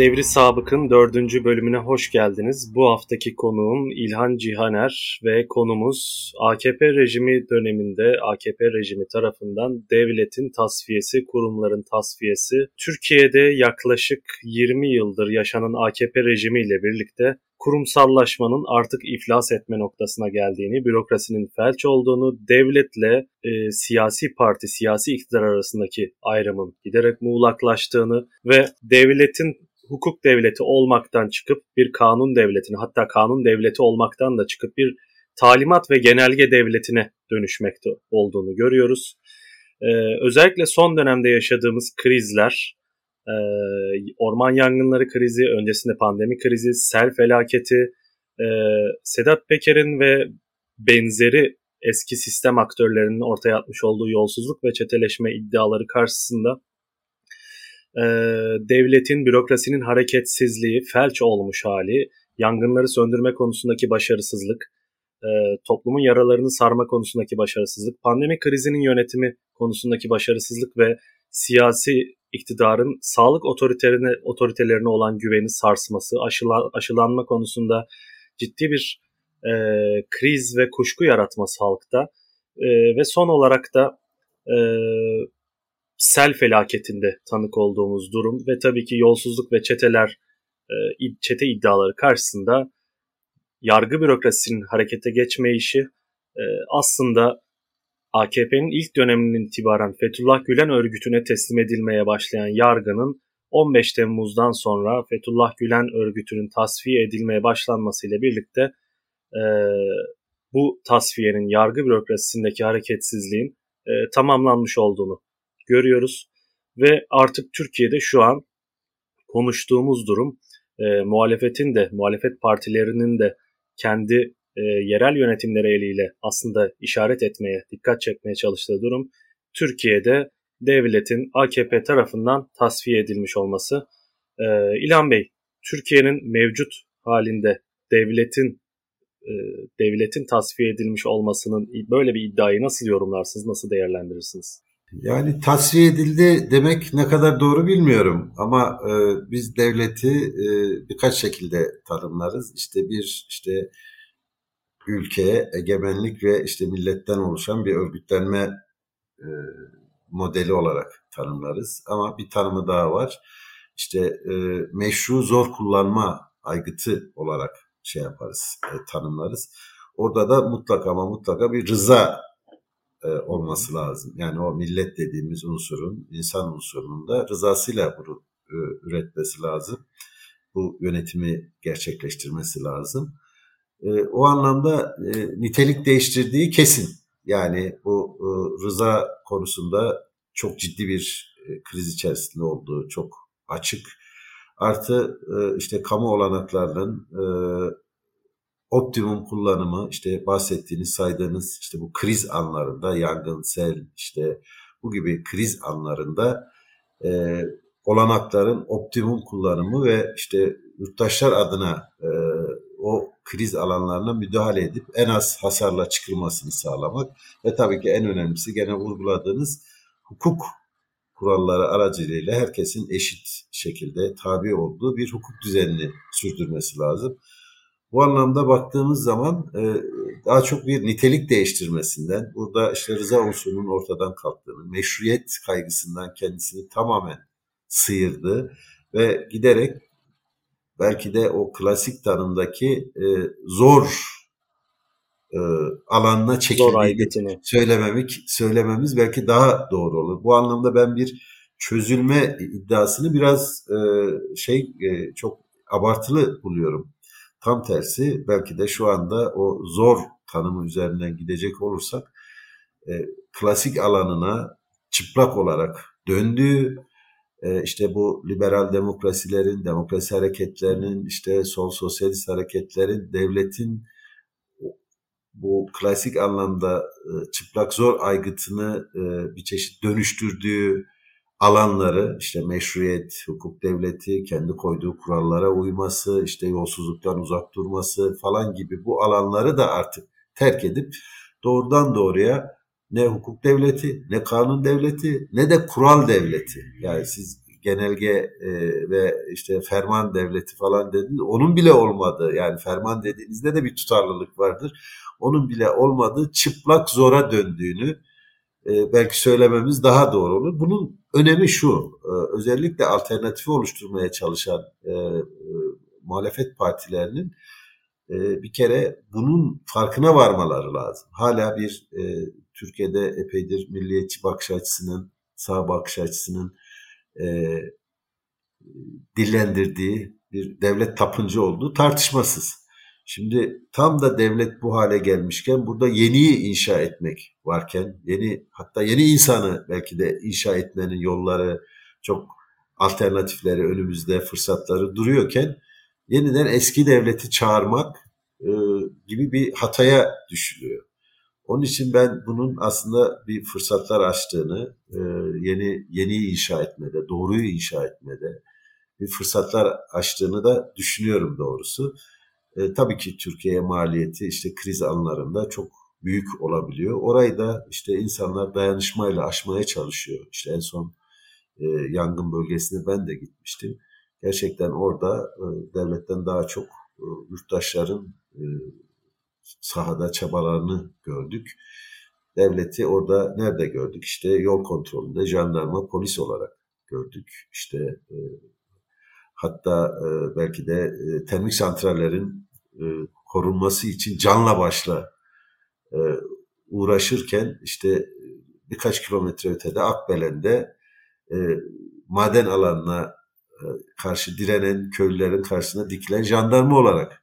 Devri Sabık'ın dördüncü bölümüne hoş geldiniz. Bu haftaki konuğum İlhan Cihaner ve konumuz AKP rejimi döneminde AKP rejimi tarafından devletin tasfiyesi, kurumların tasfiyesi. Türkiye'de yaklaşık 20 yıldır yaşanan AKP rejimiyle birlikte kurumsallaşmanın artık iflas etme noktasına geldiğini, bürokrasinin felç olduğunu, devletle e, siyasi parti, siyasi iktidar arasındaki ayrımın giderek muğlaklaştığını ve devletin hukuk devleti olmaktan çıkıp bir kanun devletine hatta kanun devleti olmaktan da çıkıp bir talimat ve genelge devletine dönüşmekte olduğunu görüyoruz. Ee, özellikle son dönemde yaşadığımız krizler e, orman yangınları krizi, öncesinde pandemi krizi, sel felaketi, e, Sedat Peker'in ve benzeri eski sistem aktörlerinin ortaya atmış olduğu yolsuzluk ve çeteleşme iddiaları karşısında e, devletin, bürokrasinin hareketsizliği, felç olmuş hali, yangınları söndürme konusundaki başarısızlık, e, toplumun yaralarını sarma konusundaki başarısızlık, pandemi krizinin yönetimi konusundaki başarısızlık ve siyasi iktidarın sağlık otoritelerine, otoritelerine olan güveni sarsması, aşıla, aşılanma konusunda ciddi bir e, kriz ve kuşku yaratması halkta. E, ve son olarak da e, sel felaketinde tanık olduğumuz durum ve tabii ki yolsuzluk ve çeteler e, çete iddiaları karşısında yargı bürokrasisinin harekete geçme işi e, aslında AKP'nin ilk döneminden itibaren Fethullah Gülen örgütüne teslim edilmeye başlayan yargının 15 Temmuz'dan sonra Fethullah Gülen örgütünün tasfiye edilmeye başlanmasıyla birlikte e, bu tasfiyenin yargı bürokrasisindeki hareketsizliğin tamamlanmış olduğunu görüyoruz. Ve artık Türkiye'de şu an konuştuğumuz durum e, muhalefetin de muhalefet partilerinin de kendi e, yerel yönetimleri eliyle aslında işaret etmeye, dikkat çekmeye çalıştığı durum Türkiye'de devletin AKP tarafından tasfiye edilmiş olması. E, İlhan Bey, Türkiye'nin mevcut halinde devletin e, devletin tasfiye edilmiş olmasının böyle bir iddiayı nasıl yorumlarsınız, nasıl değerlendirirsiniz? Yani tasfiye edildi demek ne kadar doğru bilmiyorum ama e, biz devleti e, birkaç şekilde tanımlarız. İşte bir işte ülkeye egemenlik ve işte milletten oluşan bir örgütlenme e, modeli olarak tanımlarız. Ama bir tanımı daha var. İşte e, meşru zor kullanma aygıtı olarak şey yaparız, e, tanımlarız. Orada da mutlaka ama mutlaka bir rıza e, olması lazım. Yani o millet dediğimiz unsurun, insan unsurunun da rızasıyla bunu e, üretmesi lazım. Bu yönetimi gerçekleştirmesi lazım. E, o anlamda e, nitelik değiştirdiği kesin. Yani bu e, rıza konusunda çok ciddi bir e, kriz içerisinde olduğu çok açık. Artı e, işte kamu olanaklarının e, optimum kullanımı işte bahsettiğiniz saydığınız işte bu kriz anlarında yangın, sel işte bu gibi kriz anlarında e, olanakların optimum kullanımı ve işte yurttaşlar adına e, o kriz alanlarına müdahale edip en az hasarla çıkılmasını sağlamak ve tabii ki en önemlisi gene vurguladığınız hukuk kuralları aracılığıyla herkesin eşit şekilde tabi olduğu bir hukuk düzenini sürdürmesi lazım. Bu anlamda baktığımız zaman e, daha çok bir nitelik değiştirmesinden, burada işte rıza unsurunun ortadan kalktığını, meşruiyet kaygısından kendisini tamamen sıyırdı ve giderek belki de o klasik tanımdaki e, zor e, alanına çekildiğini söylememek, söylememiz belki daha doğru olur. Bu anlamda ben bir çözülme iddiasını biraz e, şey e, çok abartılı buluyorum. Tam tersi belki de şu anda o zor tanımı üzerinden gidecek olursak e, klasik alanına çıplak olarak döndüğü e, işte bu liberal demokrasilerin, demokrasi hareketlerinin, işte sol sosyalist hareketlerin, devletin bu klasik anlamda e, çıplak zor aygıtını e, bir çeşit dönüştürdüğü alanları işte meşruiyet, hukuk devleti, kendi koyduğu kurallara uyması, işte yolsuzluktan uzak durması falan gibi bu alanları da artık terk edip doğrudan doğruya ne hukuk devleti, ne kanun devleti, ne de kural devleti. Yani siz genelge e, ve işte ferman devleti falan dediniz. Onun bile olmadı. Yani ferman dediğinizde de bir tutarlılık vardır. Onun bile olmadığı çıplak zora döndüğünü e, belki söylememiz daha doğru olur. Bunun önemi şu. E, özellikle alternatifi oluşturmaya çalışan e, e, muhalefet partilerinin bir kere bunun farkına varmaları lazım. Hala bir Türkiye'de epeydir milliyetçi bakış açısının, sağ bakış açısının e, dillendirdiği bir devlet tapıncı olduğu tartışmasız. Şimdi tam da devlet bu hale gelmişken burada yeniyi inşa etmek varken, yeni hatta yeni insanı belki de inşa etmenin yolları, çok alternatifleri önümüzde, fırsatları duruyorken yeniden eski devleti çağırmak e, gibi bir hataya düşülüyor. Onun için ben bunun aslında bir fırsatlar açtığını, e, yeni yeni inşa etmede, doğruyu inşa etmede bir fırsatlar açtığını da düşünüyorum doğrusu. E, tabii ki Türkiye'ye maliyeti işte kriz anlarında çok büyük olabiliyor. Orayı da işte insanlar dayanışmayla aşmaya çalışıyor. İşte en son e, yangın bölgesine ben de gitmiştim. Gerçekten orada e, devletten daha çok e, yurttaşların e, sahada çabalarını gördük. Devleti orada nerede gördük? İşte yol kontrolünde jandarma, polis olarak gördük. İşte e, hatta e, belki de e, termik santrallerin e, korunması için canla başla uğraşırken işte birkaç kilometre ötede Akbelen'de maden alanına karşı direnen köylülerin karşısına dikilen jandarma olarak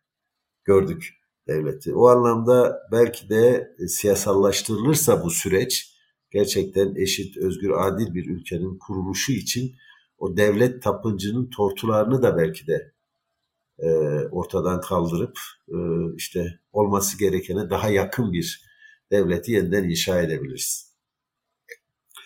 gördük devleti. O anlamda belki de siyasallaştırılırsa bu süreç gerçekten eşit, özgür, adil bir ülkenin kuruluşu için o devlet tapıncının tortularını da belki de e, ortadan kaldırıp e, işte olması gerekene daha yakın bir devleti yeniden inşa edebiliriz.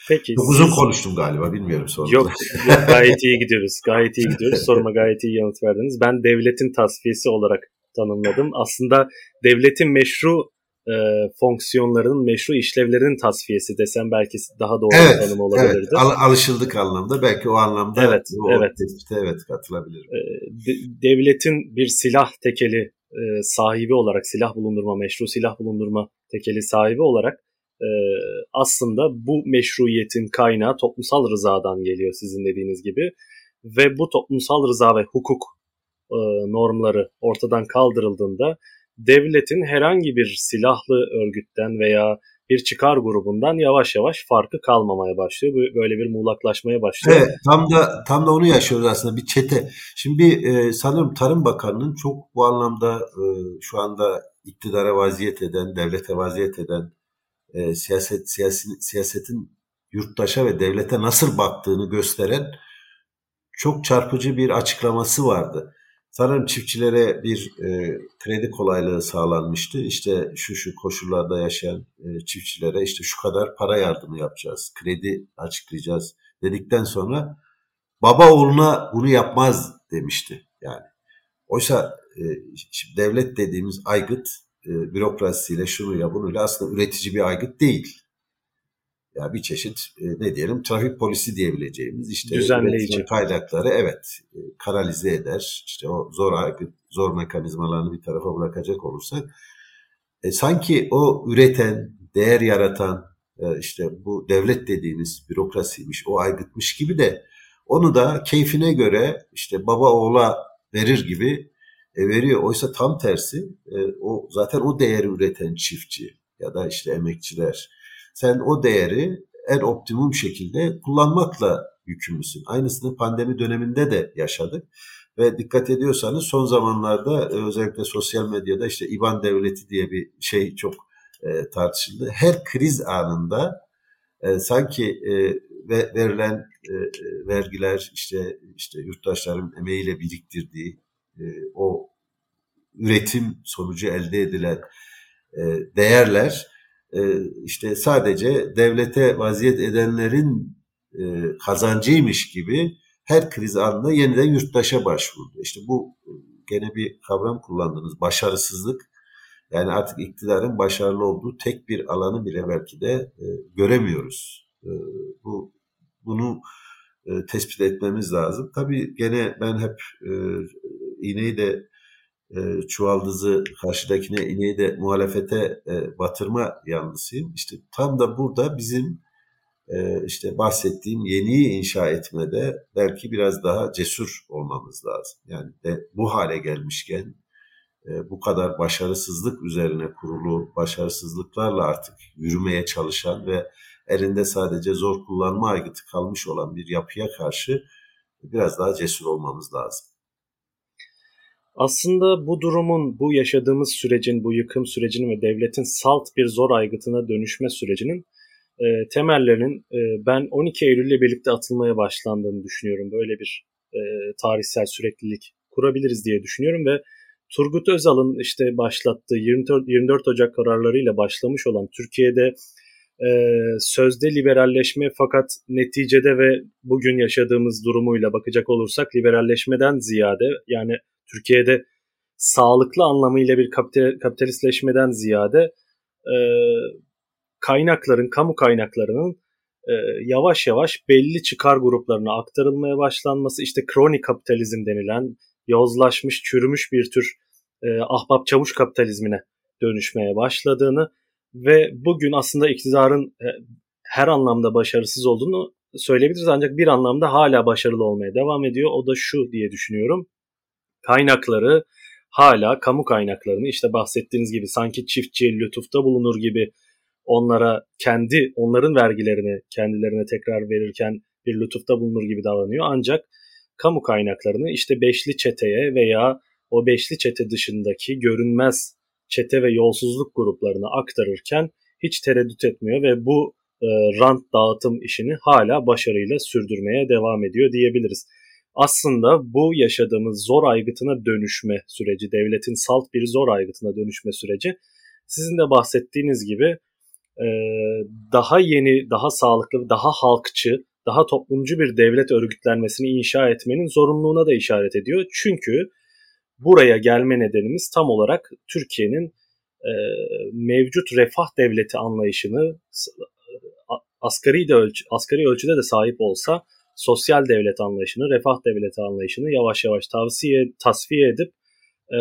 Peki. Çok uzun konuştum galiba bilmiyorum sonra. Yok, yok gayet iyi gidiyoruz. Gayet iyi gidiyoruz. Soruma gayet iyi yanıt verdiniz. Ben devletin tasfiyesi olarak tanımladım. Aslında devletin meşru e, fonksiyonlarının, meşru işlevlerinin tasfiyesi desem belki daha doğru evet, bir tanım olabilirdi. Evet, al, alışıldık anlamda. Belki o anlamda evet, o evet. tespite evet katılabilirim. E, de, devletin bir silah tekeli e, sahibi olarak, silah bulundurma, meşru silah bulundurma tekeli sahibi olarak e, aslında bu meşruiyetin kaynağı toplumsal rızadan geliyor sizin dediğiniz gibi. Ve bu toplumsal rıza ve hukuk e, normları ortadan kaldırıldığında devletin herhangi bir silahlı örgütten veya bir çıkar grubundan yavaş yavaş farkı kalmamaya başlıyor. Böyle bir muğlaklaşmaya başlıyor. Evet, tam da tam da onu yaşıyoruz aslında bir çete. Şimdi e, sanırım Tarım Bakanı'nın çok bu anlamda e, şu anda iktidara vaziyet eden, devlete vaziyet eden e, siyaset siyasi, siyasetin yurttaşa ve devlete nasıl baktığını gösteren çok çarpıcı bir açıklaması vardı. Sanırım çiftçilere bir e, kredi kolaylığı sağlanmıştı. İşte şu şu koşullarda yaşayan e, çiftçilere işte şu kadar para yardımı yapacağız, kredi açıklayacağız dedikten sonra baba oğluna bunu yapmaz demişti yani. Oysa e, devlet dediğimiz aygıt e, bürokrasisiyle şunuyla bunuyla aslında üretici bir aygıt değil ya bir çeşit e, ne diyelim trafik polisi diyebileceğimiz işte düzenleyici kaynakları evet e, kanalize eder. İşte o zor zor mekanizmalarını bir tarafa bırakacak olursak e, sanki o üreten, değer yaratan e, işte bu devlet dediğimiz bürokrasiymiş, o aygıtmış gibi de onu da keyfine göre işte baba oğula verir gibi e, veriyor. Oysa tam tersi e, o zaten o değeri üreten çiftçi ya da işte emekçiler sen o değeri en optimum şekilde kullanmakla yükümlüsün. Aynısını pandemi döneminde de yaşadık. Ve dikkat ediyorsanız son zamanlarda e, özellikle sosyal medyada işte İban devleti diye bir şey çok e, tartışıldı. Her kriz anında e, sanki e, ve, verilen e, e vergiler işte işte yurttaşların emeğiyle biriktirdiği e, o üretim sonucu elde edilen e, değerler işte sadece devlete vaziyet edenlerin e, kazancıymış gibi her kriz anında yeniden yurttaşa başvurdu. İşte bu e, gene bir kavram kullandınız. Başarısızlık. Yani artık iktidarın başarılı olduğu tek bir alanı bile belki de e, göremiyoruz. Bu bunu tespit etmemiz lazım. Tabii gene ben hep e, iğneyi de e, çuvaldızı karşıdakine ineği de muhalefete e, batırma yanlısıyım. İşte tam da burada bizim e, işte bahsettiğim yeniyi inşa etmede belki biraz daha cesur olmamız lazım. Yani de bu hale gelmişken e, bu kadar başarısızlık üzerine kurulu, başarısızlıklarla artık yürümeye çalışan ve elinde sadece zor kullanma aygıtı kalmış olan bir yapıya karşı biraz daha cesur olmamız lazım. Aslında bu durumun, bu yaşadığımız sürecin, bu yıkım sürecinin ve devletin salt bir zor aygıtına dönüşme sürecinin e, temellerinin e, ben 12 Eylül ile birlikte atılmaya başlandığını düşünüyorum. Böyle bir e, tarihsel süreklilik kurabiliriz diye düşünüyorum ve Turgut Özal'ın işte başlattığı 24, 24 Ocak kararlarıyla başlamış olan Türkiye'de e, sözde liberalleşme fakat neticede ve bugün yaşadığımız durumuyla bakacak olursak liberalleşmeden ziyade yani Türkiye'de sağlıklı anlamıyla bir kapital, kapitalistleşmeden ziyade e, kaynakların, kamu kaynaklarının e, yavaş yavaş belli çıkar gruplarına aktarılmaya başlanması, işte kronik kapitalizm denilen yozlaşmış, çürümüş bir tür e, ahbap çavuş kapitalizmine dönüşmeye başladığını ve bugün aslında iktidarın e, her anlamda başarısız olduğunu söyleyebiliriz ancak bir anlamda hala başarılı olmaya devam ediyor. O da şu diye düşünüyorum kaynakları hala kamu kaynaklarını işte bahsettiğiniz gibi sanki çiftçi lütufta bulunur gibi onlara kendi onların vergilerini kendilerine tekrar verirken bir lütufta bulunur gibi davranıyor. Ancak kamu kaynaklarını işte beşli çeteye veya o beşli çete dışındaki görünmez çete ve yolsuzluk gruplarına aktarırken hiç tereddüt etmiyor ve bu e, rant dağıtım işini hala başarıyla sürdürmeye devam ediyor diyebiliriz aslında bu yaşadığımız zor aygıtına dönüşme süreci, devletin salt bir zor aygıtına dönüşme süreci sizin de bahsettiğiniz gibi daha yeni, daha sağlıklı, daha halkçı, daha toplumcu bir devlet örgütlenmesini inşa etmenin zorunluluğuna da işaret ediyor. Çünkü buraya gelme nedenimiz tam olarak Türkiye'nin mevcut refah devleti anlayışını asgari de ölçü, asgari ölçüde de sahip olsa sosyal devlet anlayışını, refah devleti anlayışını yavaş yavaş tavsiye, tasfiye edip e,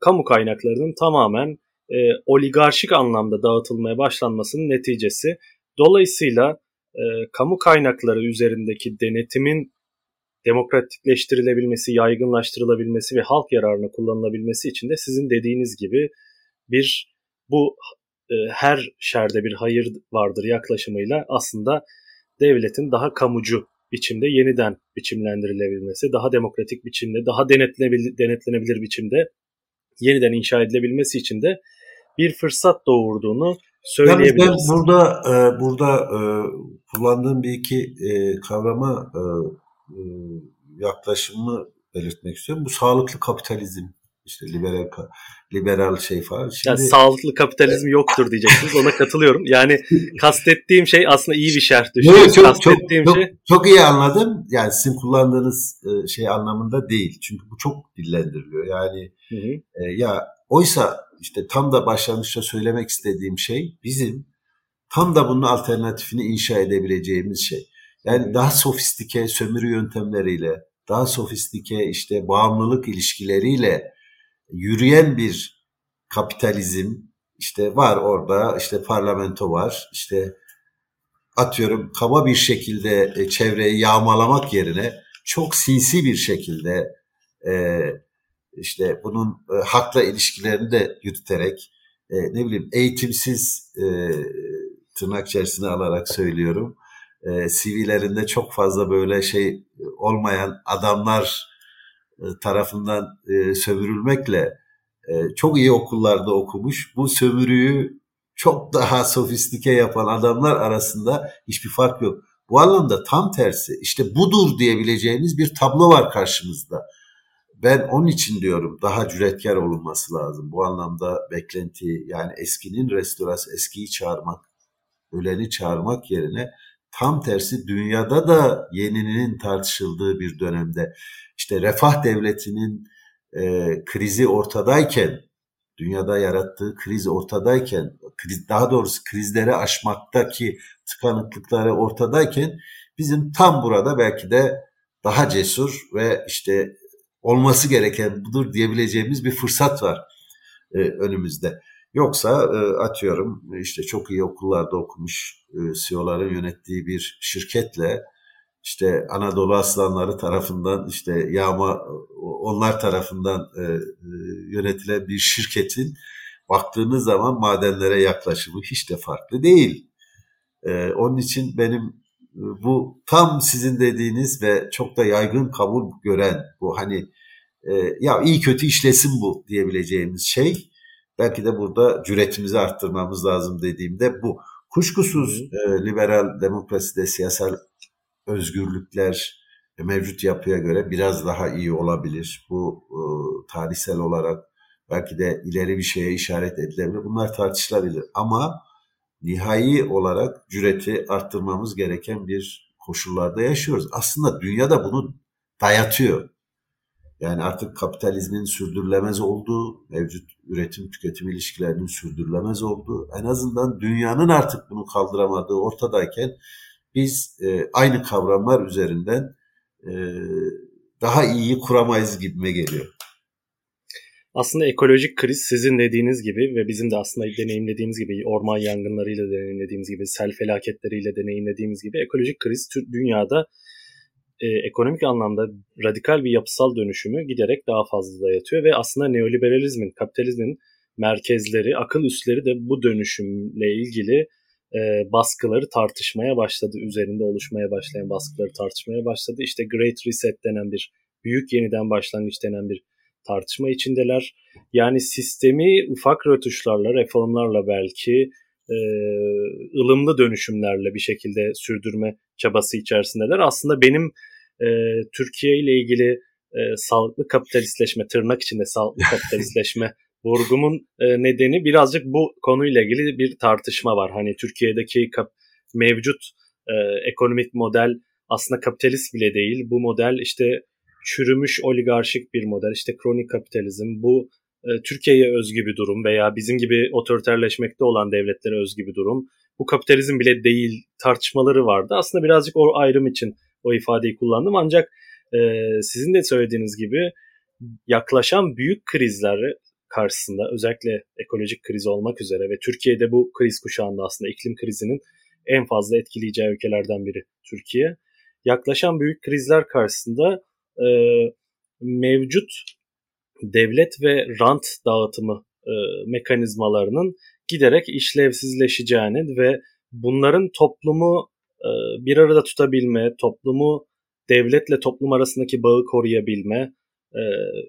kamu kaynaklarının tamamen e, oligarşik anlamda dağıtılmaya başlanmasının neticesi. Dolayısıyla e, kamu kaynakları üzerindeki denetimin demokratikleştirilebilmesi, yaygınlaştırılabilmesi ve halk yararına kullanılabilmesi için de sizin dediğiniz gibi bir bu e, her şerde bir hayır vardır yaklaşımıyla aslında devletin daha kamucu biçimde yeniden biçimlendirilebilmesi, daha demokratik biçimde, daha denetlenebilir, denetlenebilir biçimde yeniden inşa edilebilmesi için de bir fırsat doğurduğunu söyleyebiliriz. Ben burada e, burada e, kullandığım bir iki e, kavrama e, e, yaklaşımı belirtmek istiyorum. Bu sağlıklı kapitalizm işte liberal liberal şey falan. Şimdi, yani sağlıklı kapitalizm yoktur diyeceksiniz. Ona katılıyorum. Yani kastettiğim şey aslında iyi bir şerh düşün. Evet, çok, çok, çok, şey... çok iyi anladım. Yani sizin kullandığınız e, şey anlamında değil. Çünkü bu çok dillendiriliyor. Yani hı hı. E, ya oysa işte tam da başlangıçta söylemek istediğim şey bizim tam da bunun alternatifini inşa edebileceğimiz şey. Yani daha sofistike sömürü yöntemleriyle, daha sofistike işte bağımlılık ilişkileriyle yürüyen bir kapitalizm işte var orada işte parlamento var işte atıyorum kaba bir şekilde e, çevreyi yağmalamak yerine çok sinsi bir şekilde e, işte bunun e, hakla ilişkilerini de yürüterek e, ne bileyim eğitimsiz e, tırnak içerisine alarak söylüyorum e, CV'lerinde çok fazla böyle şey olmayan adamlar tarafından e, sömürülmekle e, çok iyi okullarda okumuş, bu sömürüyü çok daha sofistike yapan adamlar arasında hiçbir fark yok. Bu anlamda tam tersi işte budur diyebileceğimiz bir tablo var karşımızda. Ben onun için diyorum daha cüretkar olunması lazım. Bu anlamda beklenti yani eskinin restorası eskiyi çağırmak, öleni çağırmak yerine tam tersi dünyada da yeninin tartışıldığı bir dönemde işte refah devletinin e, krizi ortadayken dünyada yarattığı kriz ortadayken kriz, daha doğrusu krizleri aşmaktaki tıkanıklıkları ortadayken Bizim tam burada belki de daha cesur ve işte olması gereken budur diyebileceğimiz bir fırsat var e, önümüzde. Yoksa e, atıyorum işte çok iyi okullarda okumuş e, CEO'ların yönettiği bir şirketle işte Anadolu Aslanları tarafından işte yağma onlar tarafından e, e, yönetilen bir şirketin baktığınız zaman madenlere yaklaşımı hiç de farklı değil. E, onun için benim bu tam sizin dediğiniz ve çok da yaygın kabul gören bu hani ya iyi kötü işlesin bu diyebileceğimiz şey belki de burada cüretimizi arttırmamız lazım dediğimde bu. Kuşkusuz e, liberal demokraside siyasal özgürlükler mevcut yapıya göre biraz daha iyi olabilir. Bu e, tarihsel olarak belki de ileri bir şeye işaret edilebilir. Bunlar tartışılabilir ama nihai olarak cüreti arttırmamız gereken bir koşullarda yaşıyoruz. Aslında dünya da bunu dayatıyor. Yani artık kapitalizmin sürdürülemez olduğu, mevcut üretim tüketim ilişkilerinin sürdürülemez olduğu, en azından dünyanın artık bunu kaldıramadığı ortadayken biz e, aynı kavramlar üzerinden e, daha iyi kuramayız gibime geliyor. Aslında ekolojik kriz sizin dediğiniz gibi ve bizim de aslında deneyimlediğimiz gibi orman yangınlarıyla deneyimlediğimiz gibi sel felaketleriyle deneyimlediğimiz gibi ekolojik kriz dünyada e, ekonomik anlamda radikal bir yapısal dönüşümü giderek daha fazla dayatıyor ve aslında neoliberalizmin, kapitalizmin merkezleri, akıl üsleri de bu dönüşümle ilgili e, baskıları tartışmaya başladı. Üzerinde oluşmaya başlayan baskıları tartışmaya başladı. İşte Great Reset denen bir büyük yeniden başlangıç denen bir tartışma içindeler. Yani sistemi ufak rötuşlarla, reformlarla belki e, ılımlı dönüşümlerle bir şekilde sürdürme çabası içerisindeler. Aslında benim e, Türkiye ile ilgili e, sağlıklı kapitalistleşme, tırnak içinde sağlıklı kapitalistleşme vurgumun e, nedeni birazcık bu konuyla ilgili bir tartışma var. Hani Türkiye'deki kap- mevcut e, ekonomik model aslında kapitalist bile değil. Bu model işte çürümüş oligarşik bir model. İşte kronik kapitalizm. Bu e, Türkiye'ye özgü bir durum veya bizim gibi otoriterleşmekte olan devletlere özgü bir durum. Bu kapitalizm bile değil tartışmaları vardı. Aslında birazcık o ayrım için o ifadeyi kullandım. Ancak e, sizin de söylediğiniz gibi yaklaşan büyük krizleri karşısında özellikle ekolojik kriz olmak üzere ve Türkiye'de bu kriz kuşağında aslında iklim krizinin en fazla etkileyeceği ülkelerden biri Türkiye. Yaklaşan büyük krizler karşısında e, mevcut devlet ve rant dağıtımı e, mekanizmalarının giderek işlevsizleşeceğini ve bunların toplumu bir arada tutabilme, toplumu devletle toplum arasındaki bağı koruyabilme, e,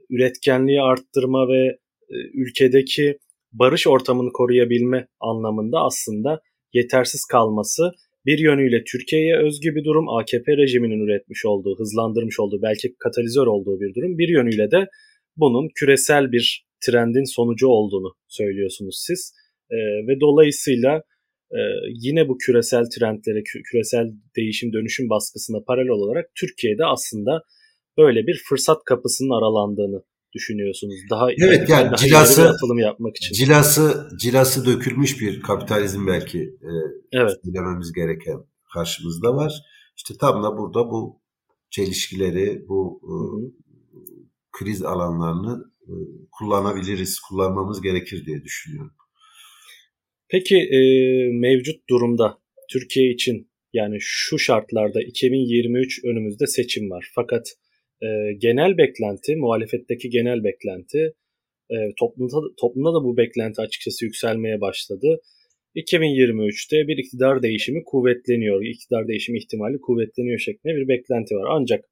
üretkenliği arttırma ve e, ülkedeki barış ortamını koruyabilme anlamında aslında yetersiz kalması bir yönüyle Türkiye'ye özgü bir durum, AKP rejiminin üretmiş olduğu, hızlandırmış olduğu, belki katalizör olduğu bir durum. Bir yönüyle de bunun küresel bir trendin sonucu olduğunu söylüyorsunuz siz. E, ve dolayısıyla e, yine bu küresel trendlere, küresel değişim dönüşüm baskısına paralel olarak Türkiye'de aslında böyle bir fırsat kapısının aralandığını düşünüyorsunuz? Daha evet yani daha cilası atılım yapmak için. Cilası cilası dökülmüş bir kapitalizm belki e, evet. bilememiz gereken karşımızda var. İşte tam da burada bu çelişkileri, bu e, kriz alanlarını e, kullanabiliriz, kullanmamız gerekir diye düşünüyorum. Peki e, mevcut durumda Türkiye için yani şu şartlarda 2023 önümüzde seçim var. Fakat e, genel beklenti, muhalefetteki genel beklenti e, toplumda, toplumda da bu beklenti açıkçası yükselmeye başladı. 2023'te bir iktidar değişimi kuvvetleniyor, iktidar değişimi ihtimali kuvvetleniyor şeklinde bir beklenti var. Ancak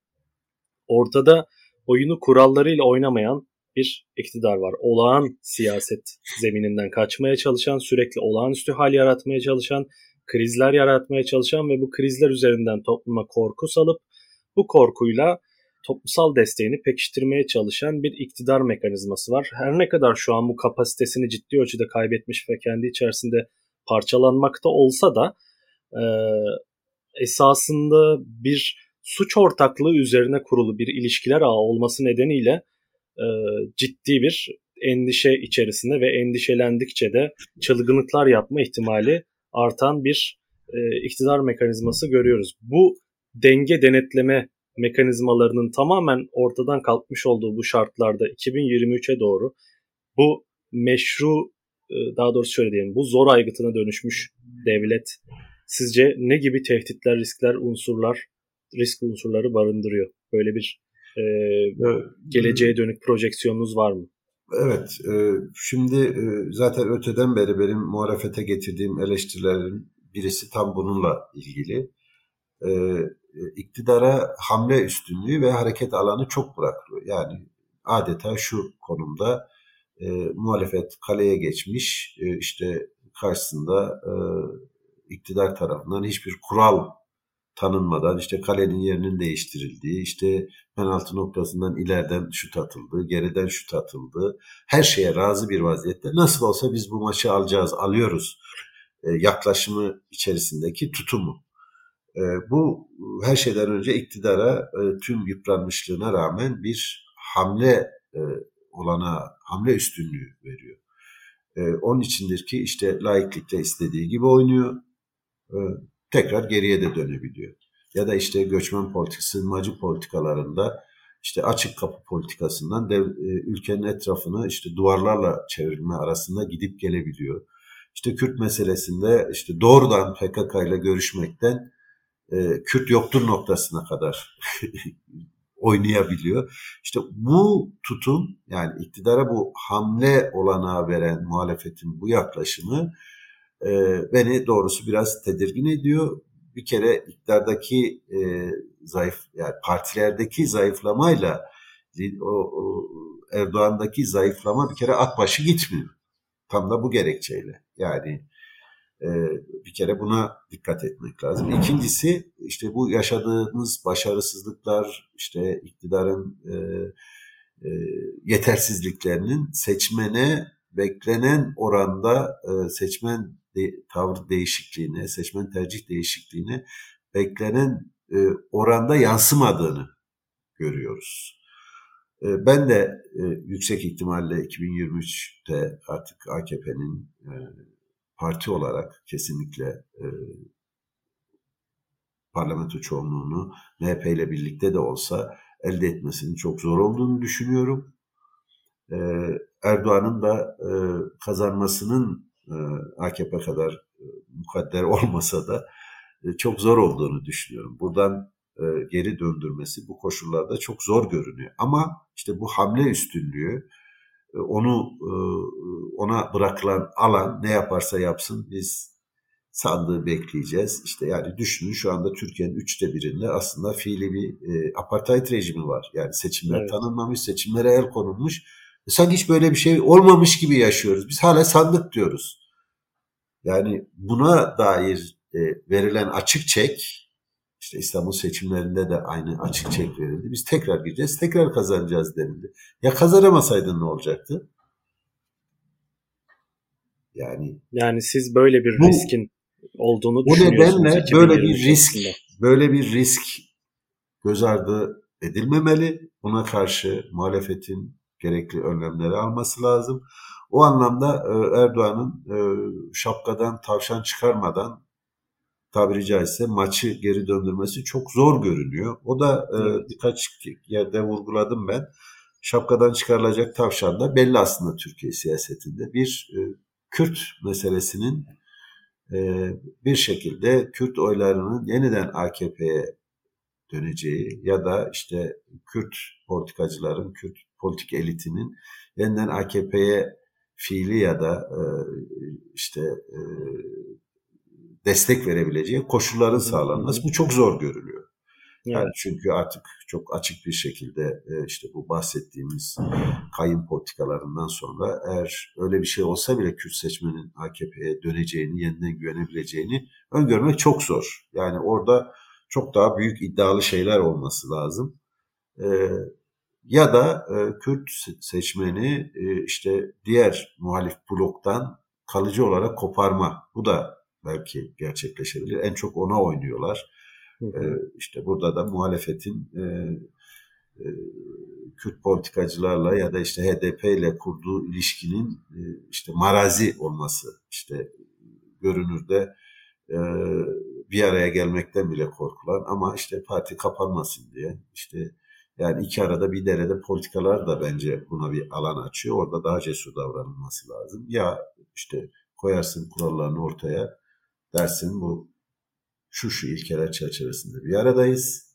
ortada oyunu kurallarıyla oynamayan bir iktidar var. Olağan siyaset zemininden kaçmaya çalışan, sürekli olağanüstü hal yaratmaya çalışan, krizler yaratmaya çalışan ve bu krizler üzerinden topluma korku salıp bu korkuyla toplumsal desteğini pekiştirmeye çalışan bir iktidar mekanizması var. Her ne kadar şu an bu kapasitesini ciddi ölçüde kaybetmiş ve kendi içerisinde parçalanmakta olsa da e, esasında bir suç ortaklığı üzerine kurulu bir ilişkiler ağı olması nedeniyle e, ciddi bir endişe içerisinde ve endişelendikçe de çılgınlıklar yapma ihtimali artan bir e, iktidar mekanizması görüyoruz. Bu denge denetleme mekanizmalarının tamamen ortadan kalkmış olduğu bu şartlarda 2023'e doğru bu meşru e, daha doğrusu şöyle diyelim bu zor aygıtına dönüşmüş devlet sizce ne gibi tehditler, riskler, unsurlar, risk unsurları barındırıyor? Böyle bir e, geleceğe dönük projeksiyonunuz var mı? Evet, e, şimdi e, zaten öteden beri benim muhalefete getirdiğim eleştirilerin birisi tam bununla ilgili. E, iktidara hamle üstünlüğü ve hareket alanı çok bırakılıyor. Yani adeta şu konumda muhalefet kaleye geçmiş, işte karşısında iktidar tarafından hiçbir kural tanınmadan işte kalenin yerinin değiştirildiği, işte penaltı noktasından ileriden şut atıldı, geriden şut atıldı. Her şeye razı bir vaziyette nasıl olsa biz bu maçı alacağız, alıyoruz e, yaklaşımı içerisindeki tutumu. E, bu her şeyden önce iktidara e, tüm yıpranmışlığına rağmen bir hamle e, olana, hamle üstünlüğü veriyor. E, onun içindir ki işte laiklikte istediği gibi oynuyor. E, tekrar geriye de dönebiliyor. Ya da işte göçmen politikası, sığınmacı politikalarında işte açık kapı politikasından dev, e, ülkenin etrafını işte duvarlarla çevirme arasında gidip gelebiliyor. İşte Kürt meselesinde işte doğrudan PKK ile görüşmekten e, Kürt yoktur noktasına kadar oynayabiliyor. İşte bu tutum yani iktidara bu hamle olanağı veren muhalefetin bu yaklaşımı e, beni doğrusu biraz tedirgin ediyor. Bir kere iktidardaki e, zayıf yani partilerdeki zayıflamayla o, o Erdoğan'daki zayıflama bir kere at başı gitmiyor. Tam da bu gerekçeyle. Yani e, bir kere buna dikkat etmek lazım. İkincisi işte bu yaşadığımız başarısızlıklar, işte iktidarın e, e, yetersizliklerinin seçmene beklenen oranda e, seçmen tavır değişikliğine, seçmen tercih değişikliğine beklenen e, oranda yansımadığını görüyoruz. E, ben de yüksek ihtimalle 2023'te artık AKP'nin parti olarak kesinlikle parlamento çoğunluğunu MHP ile birlikte de olsa elde etmesinin çok zor olduğunu düşünüyorum. Erdoğan'ın da e, kazanmasının e, AKP kadar e, mukadder olmasa da e, çok zor olduğunu düşünüyorum. Buradan e, geri döndürmesi bu koşullarda çok zor görünüyor. Ama işte bu hamle üstünlüğü e, onu e, ona bırakılan alan ne yaparsa yapsın biz sandığı bekleyeceğiz. İşte yani düşünün şu anda Türkiye'nin üçte birinde aslında fiili bir e, apartheid rejimi var. Yani seçimler evet. tanınmamış, seçimlere el konulmuş. Sanki hiç böyle bir şey olmamış gibi yaşıyoruz. Biz hala sandık diyoruz. Yani buna dair e, verilen açık çek işte İstanbul seçimlerinde de aynı açık çek verildi. Biz tekrar gireceğiz, tekrar kazanacağız denildi. Ya kazanamasaydın ne olacaktı? Yani yani siz böyle bir bu, riskin olduğunu bu düşünüyorsunuz. Bu nedenle böyle bir risk, böyle bir risk göz ardı edilmemeli. Buna karşı muhalefetin gerekli önlemleri alması lazım. O anlamda e, Erdoğan'ın e, şapkadan tavşan çıkarmadan tabiri caizse maçı geri döndürmesi çok zor görünüyor. O da e, birkaç yerde vurguladım ben. Şapkadan çıkarılacak tavşan da belli aslında Türkiye siyasetinde. Bir Kürt meselesinin bir şekilde Kürt oylarının yeniden AKP'ye döneceği ya da işte Kürt politikacıların, Kürt politik elitinin yeniden AKP'ye fiili ya da e, işte e, destek verebileceği koşulların sağlanması bu çok zor görülüyor. Yani çünkü artık çok açık bir şekilde e, işte bu bahsettiğimiz kayın politikalarından sonra eğer öyle bir şey olsa bile Kürt seçmenin AKP'ye döneceğini, yeniden güvenebileceğini öngörmek çok zor. Yani orada çok daha büyük iddialı şeyler olması lazım. E, ya da e, Kürt seçmeni işte diğer muhalif bloktan kalıcı olarak koparma. Bu da belki gerçekleşebilir. En çok ona oynuyorlar. Hı hı. Ee, işte burada da muhalefetin e, e, Kürt politikacılarla ya da işte HDP ile kurduğu ilişkinin e, işte marazi olması işte görünürde e, bir araya gelmekten bile korkulan ama işte parti kapanmasın diye işte yani iki arada bir derede politikalar da bence buna bir alan açıyor. Orada daha cesur davranılması lazım. Ya işte koyarsın kurallarını ortaya dersin bu şu şu ilkeler çerçevesinde bir aradayız.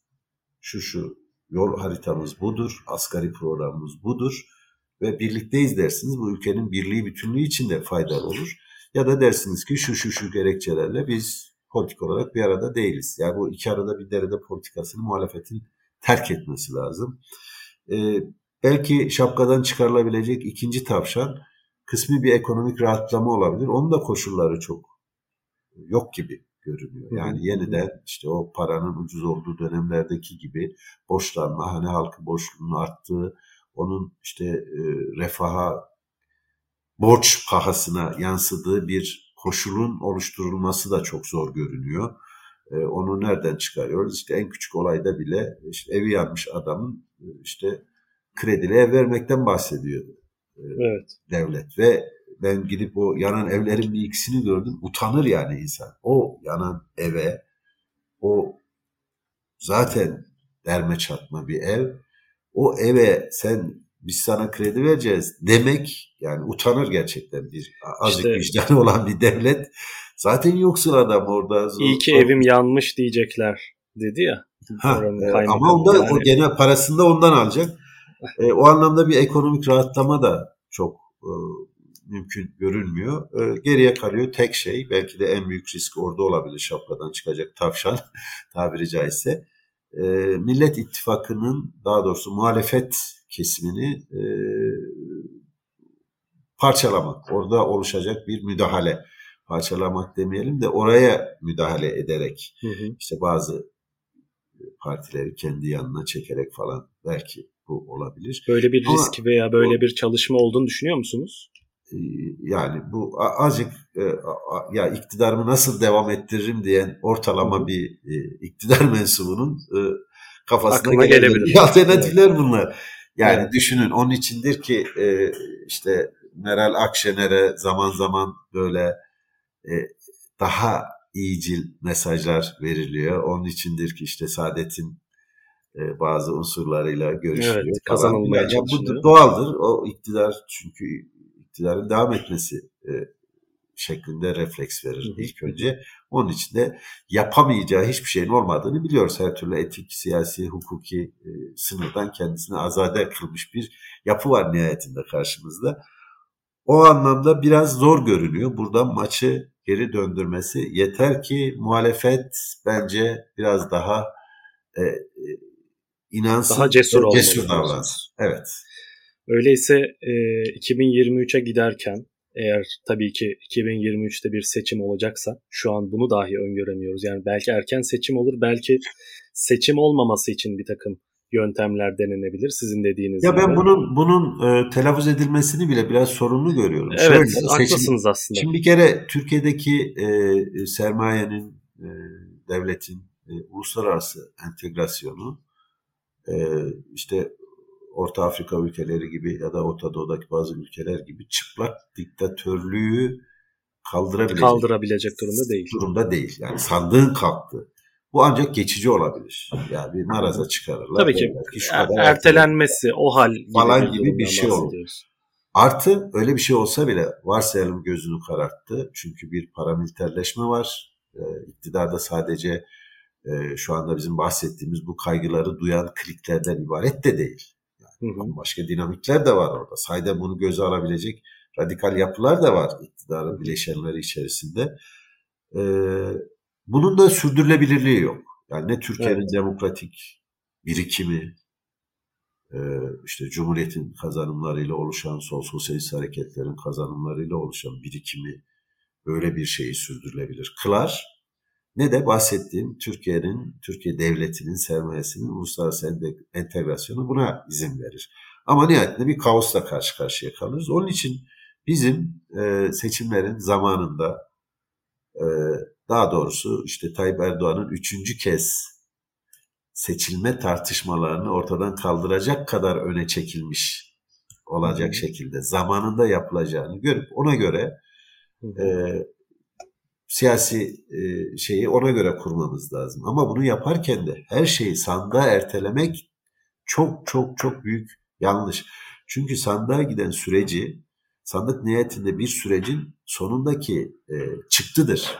Şu şu yol haritamız budur, asgari programımız budur ve birlikteyiz dersiniz. Bu ülkenin birliği bütünlüğü için de faydalı olur. Ya da dersiniz ki şu şu şu gerekçelerle biz politik olarak bir arada değiliz. Yani bu iki arada bir derede politikasını muhalefetin terk etmesi lazım. Ee, belki şapkadan çıkarılabilecek ikinci tavşan kısmi bir ekonomik rahatlama olabilir. Onun da koşulları çok yok gibi görünüyor. Yani yeniden işte o paranın ucuz olduğu dönemlerdeki gibi borçlanma, hani halkı borçluluğunun arttığı, onun işte e, refaha borç pahasına yansıdığı bir koşulun oluşturulması da çok zor görünüyor. E, onu nereden çıkarıyoruz? İşte en küçük olayda bile işte evi yanmış adamın e, işte kredili ev vermekten bahsediyordu e, evet. devlet ve ben gidip o yanan evlerin bir ikisini gördüm. Utanır yani insan. O yanan eve o zaten derme çatma bir ev. O eve sen biz sana kredi vereceğiz demek yani utanır gerçekten bir azıcık işte, vicdanı olan bir devlet. Zaten yoksul adam orada. Zor, İyi ki zor. evim yanmış diyecekler dedi ya. Ha, e, ama onda yani. o gene parasını da ondan alacak. e, o anlamda bir ekonomik rahatlama da çok e, mümkün görünmüyor. E, geriye kalıyor tek şey belki de en büyük risk orada olabilir şapkadan çıkacak tavşan tabiri caizse. E, Millet İttifakı'nın daha doğrusu muhalefet kesimini e, parçalamak, orada oluşacak bir müdahale, parçalamak demeyelim de oraya müdahale ederek hı hı. işte bazı partileri kendi yanına çekerek falan belki bu olabilir. Böyle bir Ama, risk veya böyle o, bir çalışma olduğunu düşünüyor musunuz? Ee, yani bu azıcık e, ya iktidarımı nasıl devam ettiririm diyen ortalama bir e, iktidar mensubunun e, kafasına gelebilir. Alternatifler evet. bunlar. Yani evet. düşünün onun içindir ki işte Meral Akşener'e zaman zaman böyle daha iyicil mesajlar veriliyor. Onun içindir ki işte Saadet'in bazı unsurlarıyla görüşülüyor. Evet, kazanılmaya yani Bu doğaldır. O iktidar çünkü iktidarın devam etmesi e, şeklinde refleks verir ilk önce. Onun için de yapamayacağı hiçbir şeyin olmadığını biliyoruz. Her türlü etik, siyasi, hukuki e, sınırdan kendisini azade kılmış bir yapı var nihayetinde karşımızda. O anlamda biraz zor görünüyor. Buradan maçı geri döndürmesi yeter ki muhalefet bence biraz daha e, e inansın, daha cesur, cesur davransın. Evet. Öyleyse e, 2023'e giderken eğer tabii ki 2023'te bir seçim olacaksa şu an bunu dahi öngöremiyoruz. Yani belki erken seçim olur, belki seçim olmaması için bir takım yöntemler denenebilir sizin dediğiniz ya gibi. Ya ben bunun bunun e, telaffuz edilmesini bile biraz sorunlu görüyorum. Evet, Şöyle, haklısınız seçim, aslında. Şimdi bir kere Türkiye'deki e, sermayenin, e, devletin e, uluslararası entegrasyonu e, işte Orta Afrika ülkeleri gibi ya da Orta Doğu'daki bazı ülkeler gibi çıplak diktatörlüğü kaldırabilecek, kaldırabilecek durumda değil. Durumda değil. Yani sandığın kalktı. Bu ancak geçici olabilir. Yani bir maraza çıkarırlar. Tabii ki er, ertelenmesi o hal gibi falan gibi bir şey olur. Artı öyle bir şey olsa bile varsayalım gözünü kararttı. Çünkü bir paramiliterleşme var. Ee, iktidarda sadece e, şu anda bizim bahsettiğimiz bu kaygıları duyan kliklerden ibaret de değil. Hı hı. Başka dinamikler de var orada. Sayda bunu göze alabilecek radikal yapılar da var iktidarın bileşenleri içerisinde. Ee, bunun da sürdürülebilirliği yok. Yani ne Türkiye'nin evet. demokratik birikimi, e, işte Cumhuriyet'in kazanımlarıyla oluşan, sol sosyalist hareketlerin kazanımlarıyla oluşan birikimi böyle bir şeyi sürdürülebilir kılar ne de bahsettiğim Türkiye'nin, Türkiye devletinin sermayesinin uluslararası entegrasyonu buna izin verir. Ama nihayetinde bir kaosla karşı karşıya kalırız. Onun için bizim e, seçimlerin zamanında e, daha doğrusu işte Tayyip Erdoğan'ın üçüncü kez seçilme tartışmalarını ortadan kaldıracak kadar öne çekilmiş olacak şekilde zamanında yapılacağını görüp ona göre e, siyasi e, şeyi ona göre kurmamız lazım. Ama bunu yaparken de her şeyi sandığa ertelemek çok çok çok büyük yanlış. Çünkü sandığa giden süreci sandık niyetinde bir sürecin sonundaki e, çıktıdır.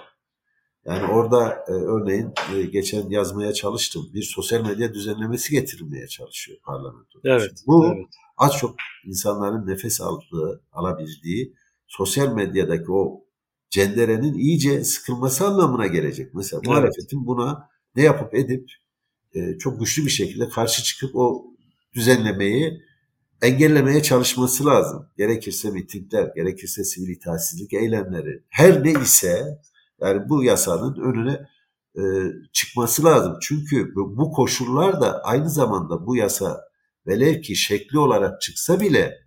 Yani orada e, örneğin e, geçen yazmaya çalıştım. Bir sosyal medya düzenlemesi getirilmeye çalışıyor parlamento. Evet. Bu evet. az çok insanların nefes aldığı, alabildiği sosyal medyadaki o cenderenin iyice sıkılması anlamına gelecek. Mesela evet. muhalefetin buna ne yapıp edip e, çok güçlü bir şekilde karşı çıkıp o düzenlemeyi engellemeye çalışması lazım. Gerekirse mitingler, gerekirse sivil itaatsizlik eylemleri, her ne ise yani bu yasanın önüne e, çıkması lazım. Çünkü bu, bu koşullar da aynı zamanda bu yasa velev ki şekli olarak çıksa bile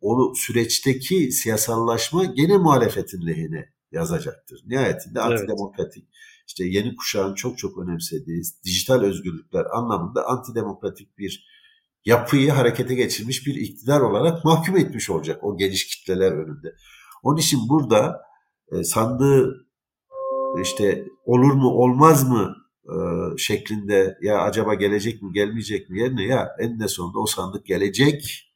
o süreçteki siyasallaşma gene muhalefetin lehine yazacaktır. Nihayetinde evet. antidemokratik işte yeni kuşağın çok çok önemsediği dijital özgürlükler anlamında antidemokratik bir yapıyı harekete geçirmiş bir iktidar olarak mahkum etmiş olacak o geniş kitleler önünde. Onun için burada e, sandığı işte olur mu olmaz mı e, şeklinde ya acaba gelecek mi gelmeyecek mi yerine ya en sonunda o sandık gelecek.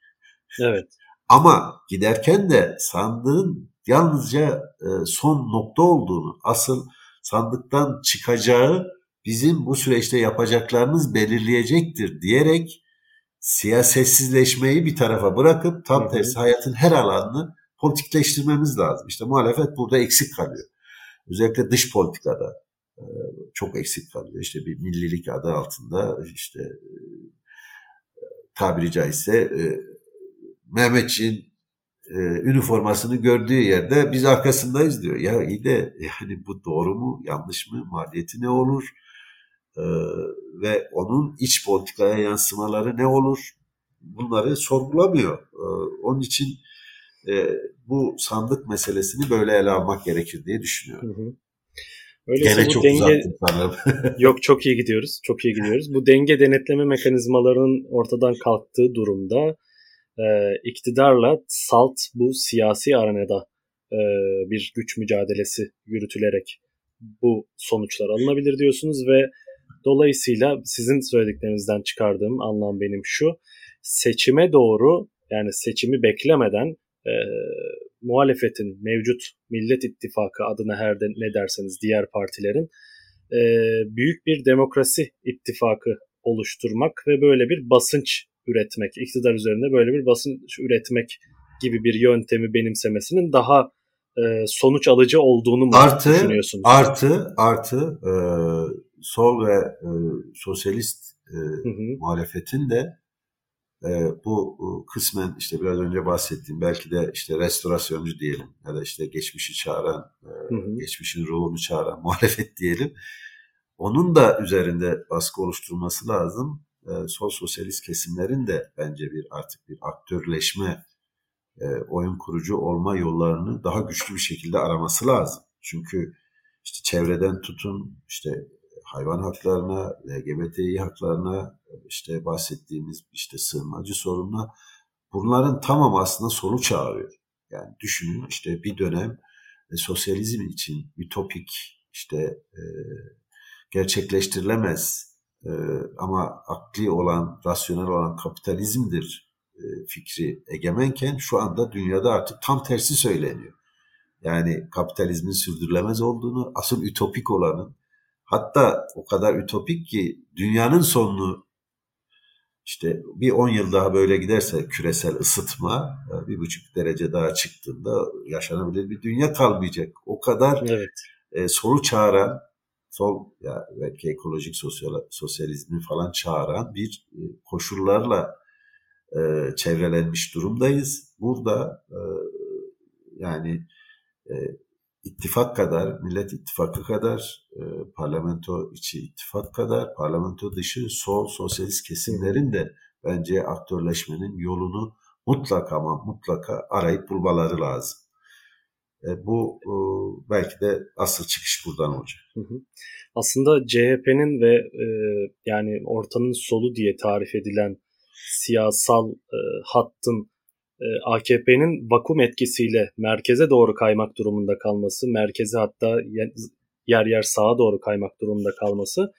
Evet. Ama giderken de sandığın yalnızca e, son nokta olduğunu, asıl sandıktan çıkacağı bizim bu süreçte yapacaklarımız belirleyecektir diyerek siyasetsizleşmeyi bir tarafa bırakıp tam tersi hayatın her alanını politikleştirmemiz lazım. İşte muhalefet burada eksik kalıyor. Özellikle dış politikada e, çok eksik kalıyor. İşte bir millilik adı altında işte e, tabiri caizse e, Mehmetçiğin üniformasını gördüğü yerde biz arkasındayız diyor. Ya iyi de yani bu doğru mu yanlış mı maliyeti ne olur ve onun iç politikaya yansımaları ne olur bunları sorgulamıyor. onun için e, bu sandık meselesini böyle ele almak gerekir diye düşünüyorum. Hı hı. Öyleyse Gene çok denge... Yok çok iyi gidiyoruz. Çok iyi gidiyoruz. Bu denge denetleme mekanizmalarının ortadan kalktığı durumda e, iktidarla salt bu siyasi arenada e, bir güç mücadelesi yürütülerek bu sonuçlar alınabilir diyorsunuz ve dolayısıyla sizin söylediklerinizden çıkardığım anlam benim şu. Seçime doğru yani seçimi beklemeden e, muhalefetin mevcut Millet İttifakı adına her de ne derseniz diğer partilerin e, büyük bir demokrasi ittifakı oluşturmak ve böyle bir basınç üretmek, iktidar üzerinde böyle bir basınç üretmek gibi bir yöntemi benimsemesinin daha e, sonuç alıcı olduğunu mu artı, düşünüyorsunuz? Artı, artı e, sol ve e, sosyalist e, hı hı. muhalefetin de e, bu kısmen işte biraz önce bahsettiğim belki de işte restorasyoncu diyelim ya da işte geçmişi çağıran, e, hı hı. geçmişin ruhunu çağıran muhalefet diyelim. Onun da üzerinde baskı oluşturması lazım. E, sol sosyalist kesimlerin de bence bir artık bir aktörleşme, e, oyun kurucu olma yollarını daha güçlü bir şekilde araması lazım. Çünkü işte çevreden tutun işte hayvan haklarına, LGBTİ haklarına, işte bahsettiğimiz işte sığınmacı sorununa bunların tamam aslında sonu çağırıyor. Yani düşünün işte bir dönem e, sosyalizm için ütopik işte e, gerçekleştirilemez e, ama akli olan, rasyonel olan kapitalizmdir e, fikri egemenken şu anda dünyada artık tam tersi söyleniyor. Yani kapitalizmin sürdürülemez olduğunu, asıl ütopik olanın Hatta o kadar ütopik ki dünyanın sonunu işte bir 10 yıl daha böyle giderse küresel ısıtma e, bir buçuk derece daha çıktığında yaşanabilir bir dünya kalmayacak. O kadar evet. e, solu çağıran sol ya belki ekolojik sosyal, sosyalizmi falan çağıran bir e, koşullarla e, çevrelenmiş durumdayız. Burada e, yani e, ittifak kadar, Millet İttifakı kadar, e, parlamento içi ittifak kadar, parlamento dışı sol sosyalist kesimlerin de bence aktörleşmenin yolunu mutlaka ama mutlaka arayıp bulmaları lazım. E, bu e, belki de asıl çıkış buradan olacak. Aslında CHP'nin ve e, yani ortanın solu diye tarif edilen siyasal hattın AKP'nin vakum etkisiyle merkeze doğru kaymak durumunda kalması, merkeze hatta yer yer sağa doğru kaymak durumunda kalması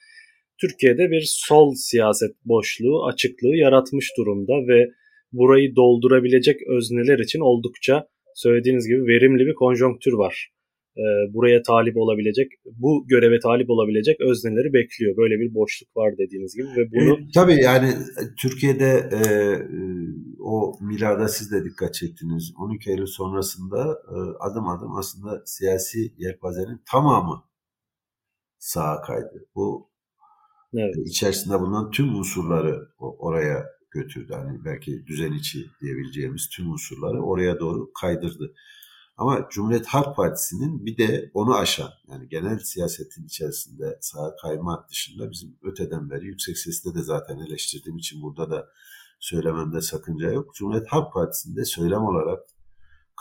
Türkiye'de bir sol siyaset boşluğu, açıklığı yaratmış durumda ve burayı doldurabilecek özneler için oldukça söylediğiniz gibi verimli bir konjonktür var. Ee, buraya talip olabilecek, bu göreve talip olabilecek özneleri bekliyor. Böyle bir boşluk var dediğiniz gibi ve bunu... E, tabii yani e, Türkiye'de e, e, o milada siz de dikkat çektiniz. 12 Eylül sonrasında e, adım adım aslında siyasi yelpazenin tamamı sağa kaydı. Bu evet. içerisinde bulunan tüm unsurları oraya götürdü. Hani belki düzen içi diyebileceğimiz tüm unsurları oraya doğru kaydırdı. Ama Cumhuriyet Halk Partisi'nin bir de onu aşan yani genel siyasetin içerisinde sağa kayma dışında bizim öteden beri yüksek sesle de zaten eleştirdiğim için burada da söylememde sakınca yok. Cumhuriyet Halk Partisi'nde söylem olarak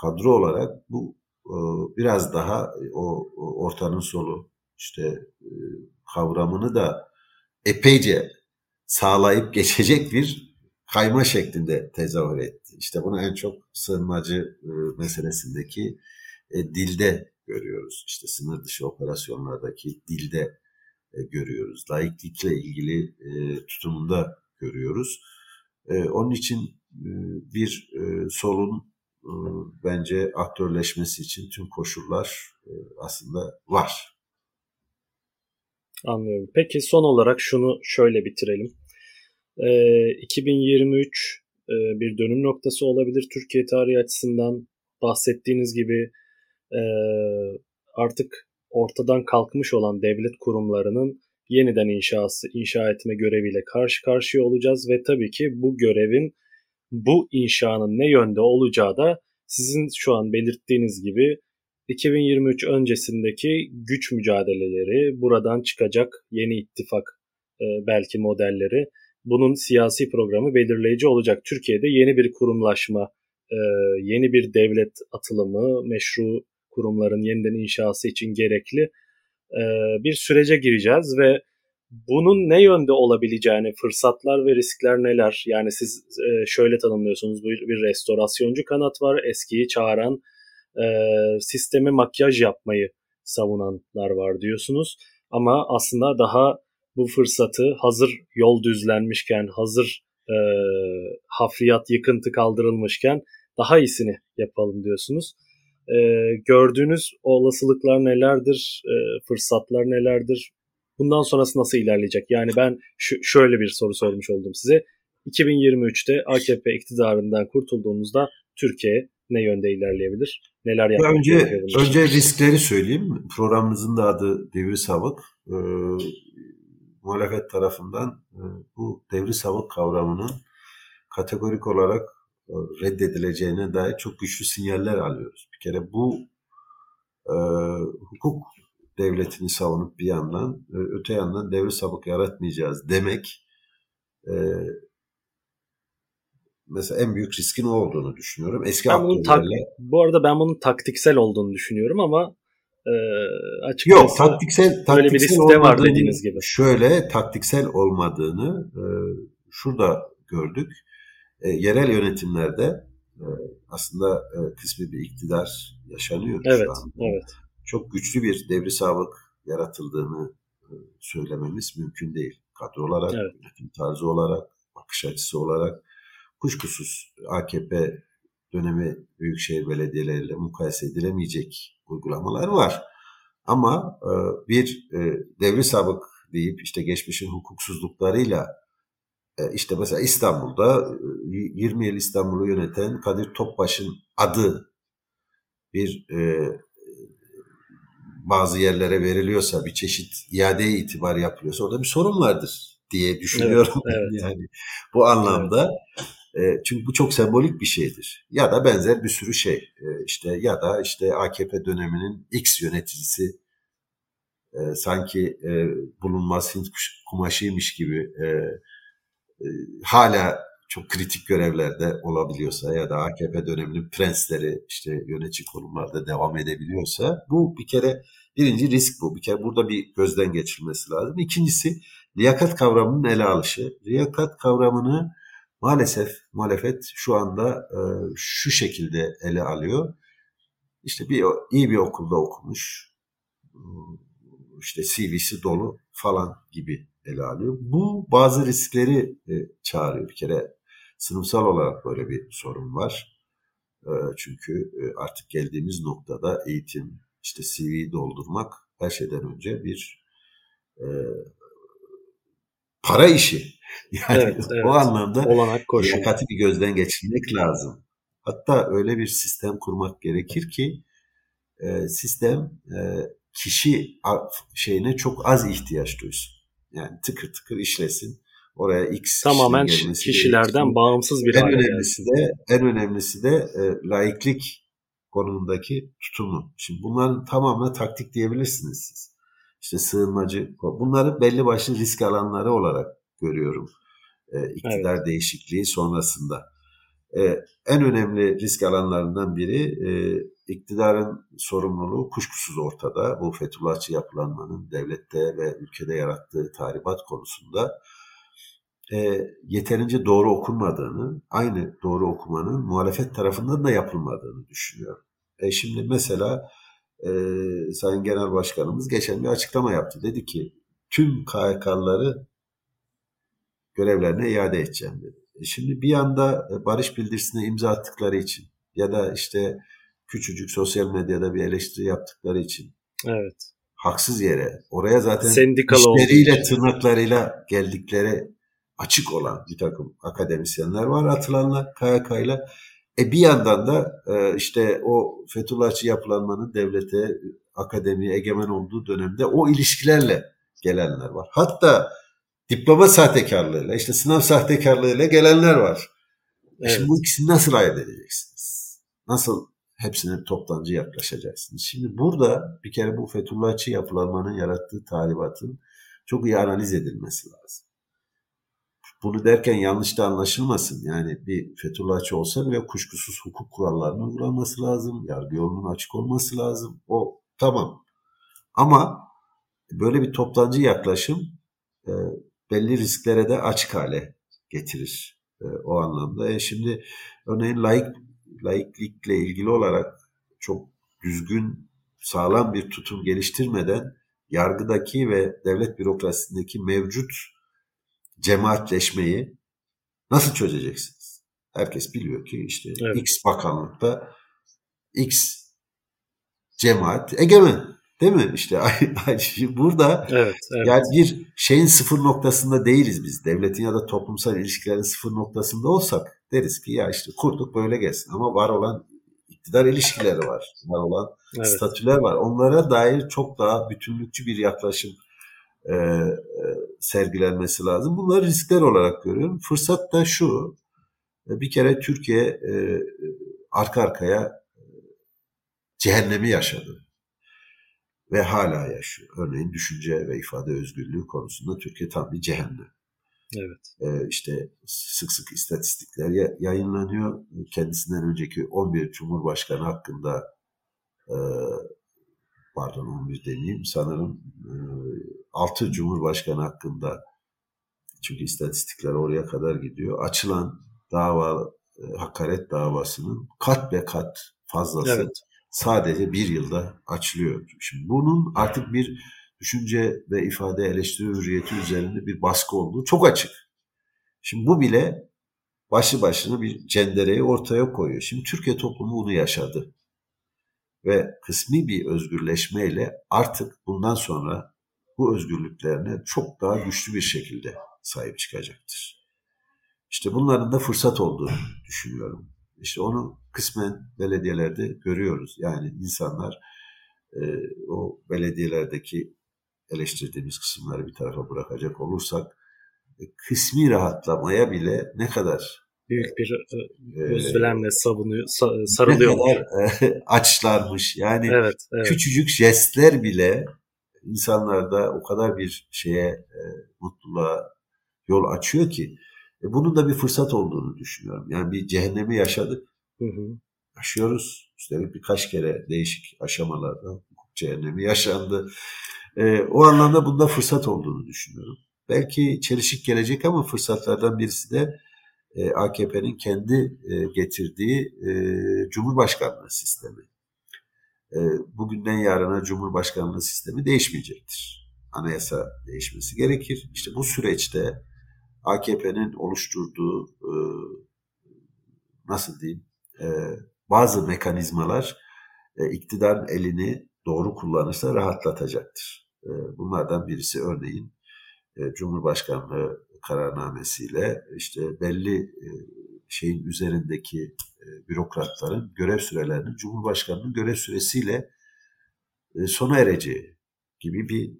kadro olarak bu e, biraz daha o, ortanın solu işte e, kavramını da epeyce sağlayıp geçecek bir kayma şeklinde tezahür etti. İşte bunu en çok sığınmacı e, meselesindeki e, dilde görüyoruz. İşte sınır dışı operasyonlardaki dilde e, görüyoruz. Laiklikle ilgili tutumunda görüyoruz. Onun için bir solun bence aktörleşmesi için tüm koşullar aslında var. Anlıyorum. Peki son olarak şunu şöyle bitirelim. E, ee, 2023 e, bir dönüm noktası olabilir Türkiye tarihi açısından. Bahsettiğiniz gibi e, artık ortadan kalkmış olan devlet kurumlarının yeniden inşası, inşa etme göreviyle karşı karşıya olacağız ve tabii ki bu görevin bu inşanın ne yönde olacağı da sizin şu an belirttiğiniz gibi 2023 öncesindeki güç mücadeleleri, buradan çıkacak yeni ittifak e, belki modelleri bunun siyasi programı belirleyici olacak. Türkiye'de yeni bir kurumlaşma, e, yeni bir devlet atılımı, meşru kurumların yeniden inşası için gerekli e, bir sürece gireceğiz ve bunun ne yönde olabileceğini, fırsatlar ve riskler neler? Yani siz e, şöyle tanımlıyorsunuz, bir, restorasyoncu kanat var, eskiyi çağıran, sistemi makyaj yapmayı savunanlar var diyorsunuz. Ama aslında daha bu fırsatı hazır yol düzlenmişken, hazır e, hafriyat yıkıntı kaldırılmışken daha iyisini yapalım diyorsunuz. E, gördüğünüz olasılıklar nelerdir, e, fırsatlar nelerdir? Bundan sonrası nasıl ilerleyecek? Yani ben şu, şöyle bir soru sormuş oldum size. 2023'te AKP iktidarından kurtulduğumuzda Türkiye ne yönde ilerleyebilir? Neler yapmak Önce, önce riskleri söyleyeyim. Programımızın da adı Devri Savık. Ee, muhalefet tarafından e, bu devri savuk kavramının kategorik olarak e, reddedileceğine dair çok güçlü sinyaller alıyoruz. Bir kere bu e, hukuk devletini savunup bir yandan, e, öte yandan devri sabık yaratmayacağız demek e, mesela en büyük riskin o olduğunu düşünüyorum. Eski ben bunun tak, bu arada ben bunun taktiksel olduğunu düşünüyorum ama e, açıkçası Yok taktiksel, taktiksel böyle bir risk var dediğiniz gibi. Şöyle taktiksel olmadığını e, şurada gördük. E, yerel yönetimlerde e, aslında e, kısmi bir iktidar yaşanıyor evet, şu anda. Evet. Çok güçlü bir devri sabık yaratıldığını e, söylememiz mümkün değil. Kadro olarak, evet. yönetim tarzı olarak, bakış açısı olarak kuşkusuz AKP dönemi büyükşehir belediyeleriyle mukayese edilemeyecek uygulamalar var. Ama e, bir e, devri sabık deyip işte geçmişin hukuksuzluklarıyla e, işte mesela İstanbul'da 20 yıl İstanbul'u yöneten Kadir Topbaş'ın adı bir bazı yerlere veriliyorsa bir çeşit iadeye itibar yapılıyorsa orada bir sorun vardır diye düşünüyorum. Evet, evet. yani bu anlamda. E, çünkü bu çok sembolik bir şeydir. Ya da benzer bir sürü şey. E, işte ya da işte AKP döneminin X yöneticisi e, sanki e, bulunmaz Hint kumaşıymış gibi e, hala çok kritik görevlerde olabiliyorsa ya da AKP döneminin prensleri işte yönetici konumlarda devam edebiliyorsa bu bir kere birinci risk bu. Bir kere burada bir gözden geçirilmesi lazım. İkincisi liyakat kavramının ele alışı. Liyakat kavramını maalesef muhalefet şu anda e, şu şekilde ele alıyor. İşte bir iyi bir okulda okumuş, işte CV'si dolu falan gibi ele alıyor. Bu bazı riskleri e, çağırıyor. Bir kere sınıfsal olarak böyle bir sorun var. E, çünkü e, artık geldiğimiz noktada eğitim, işte CV'yi doldurmak her şeyden önce bir e, para işi. Yani evet, evet. o anlamda olanak liyakati bir gözden geçirmek lazım. Hatta öyle bir sistem kurmak gerekir ki e, sistem e, kişi şeyine çok az ihtiyaç duysun. Yani tıkır tıkır işlesin. Oraya X tamamen kişilerden bağımsız bir en önemlisi de en önemlisi de e, laiklik konumundaki tutumu. Şimdi bunların tamamına taktik diyebilirsiniz siz. İşte sığınmacı, bunları belli başlı risk alanları olarak görüyorum. E, iktidar evet. değişikliği sonrasında. E, en önemli risk alanlarından biri e, iktidarın sorumluluğu kuşkusuz ortada. Bu Fethullahçı yapılanmanın devlette ve ülkede yarattığı tahribat konusunda e, yeterince doğru okunmadığını, aynı doğru okumanın muhalefet tarafından da yapılmadığını düşünüyorum. E şimdi mesela e, Sayın Genel Başkanımız geçen bir açıklama yaptı. Dedi ki tüm KHK'ları görevlerine iade edeceğim dedi. E şimdi bir yanda barış bildirisine imza attıkları için ya da işte küçücük sosyal medyada bir eleştiri yaptıkları için. Evet. Haksız yere. Oraya zaten Sendikalı işleriyle, tırnaklarıyla geldikleri açık olan bir takım akademisyenler var atılanlar KYK'yla. E bir yandan da e, işte o Fethullahçı yapılanmanın devlete, akademiye egemen olduğu dönemde o ilişkilerle gelenler var. Hatta diploma sahtekarlığıyla, işte sınav sahtekarlığıyla gelenler var. Evet. Şimdi bu ikisini nasıl ayırt edeceksiniz? Nasıl hepsine toptancı yaklaşacaksınız? Şimdi burada bir kere bu Fethullahçı yapılanmanın yarattığı talibatın çok iyi analiz edilmesi lazım. Bunu derken yanlış da anlaşılmasın. Yani bir Fethullahçı olsa bile kuşkusuz hukuk kurallarına uygulanması lazım. Yargı yolunun açık olması lazım. O tamam. Ama böyle bir toptancı yaklaşım e, belli risklere de açık hale getirir e, o anlamda. E şimdi örneğin laik laiklikle ilgili olarak çok düzgün, sağlam bir tutum geliştirmeden yargıdaki ve devlet bürokrasisindeki mevcut cemaatleşmeyi nasıl çözeceksiniz? Herkes biliyor ki işte evet. X bakanlıkta X cemaat egemen. Değil mi? İşte burada evet, evet. yani bir şeyin sıfır noktasında değiliz biz. Devletin ya da toplumsal ilişkilerin sıfır noktasında olsak deriz ki ya işte kurduk böyle gelsin. Ama var olan iktidar ilişkileri var. Var olan evet. statüler var. Onlara dair çok daha bütünlükçü bir yaklaşım e, sergilenmesi lazım. Bunları riskler olarak görüyorum. Fırsat da şu. E, bir kere Türkiye e, arka arkaya e, cehennemi yaşadı ve hala yaşıyor. Örneğin düşünce ve ifade özgürlüğü konusunda Türkiye tam bir cehennem. Evet. Ee, işte sık sık istatistikler yayınlanıyor. Kendisinden önceki 11 Cumhurbaşkanı hakkında e, pardon 11 demeyeyim sanırım e, 6 Cumhurbaşkanı hakkında çünkü istatistikler oraya kadar gidiyor. Açılan dava e, hakaret davasının kat be kat fazlası evet sadece bir yılda açılıyor. Şimdi bunun artık bir düşünce ve ifade eleştiri hürriyeti üzerinde bir baskı olduğu çok açık. Şimdi bu bile başlı başına bir cendereyi ortaya koyuyor. Şimdi Türkiye toplumu bunu yaşadı. Ve kısmi bir özgürleşmeyle artık bundan sonra bu özgürlüklerine çok daha güçlü bir şekilde sahip çıkacaktır. İşte bunların da fırsat olduğunu düşünüyorum. İşte onu kısmen belediyelerde görüyoruz. Yani insanlar e, o belediyelerdeki eleştirdiğimiz kısımları bir tarafa bırakacak olursak e, kısmi rahatlamaya bile ne kadar büyük bir e, e özlemle savunuyor, sarılıyorlar. E, açlarmış. Yani evet, evet. küçücük jestler bile insanlarda o kadar bir şeye e, mutluluğa yol açıyor ki e, bunun da bir fırsat olduğunu düşünüyorum. Yani bir cehennemi yaşadık. Hı hı. Yaşıyoruz. Üstelik birkaç kere değişik aşamalarda hukuk cehennemi yaşandı. E, o anlamda bunda fırsat olduğunu düşünüyorum. Belki çelişik gelecek ama fırsatlardan birisi de e, AKP'nin kendi e, getirdiği e, Cumhurbaşkanlığı sistemi. E, bugünden yarına Cumhurbaşkanlığı sistemi değişmeyecektir. Anayasa değişmesi gerekir. İşte bu süreçte AKP'nin oluşturduğu e, nasıl diyeyim e, bazı mekanizmalar e, iktidarın elini doğru kullanırsa rahatlatacaktır. E, bunlardan birisi örneğin e, Cumhurbaşkanlığı kararnamesiyle işte belli e, şeyin üzerindeki e, bürokratların görev sürelerinin Cumhurbaşkanı'nın görev süresiyle e, sona ereceği gibi bir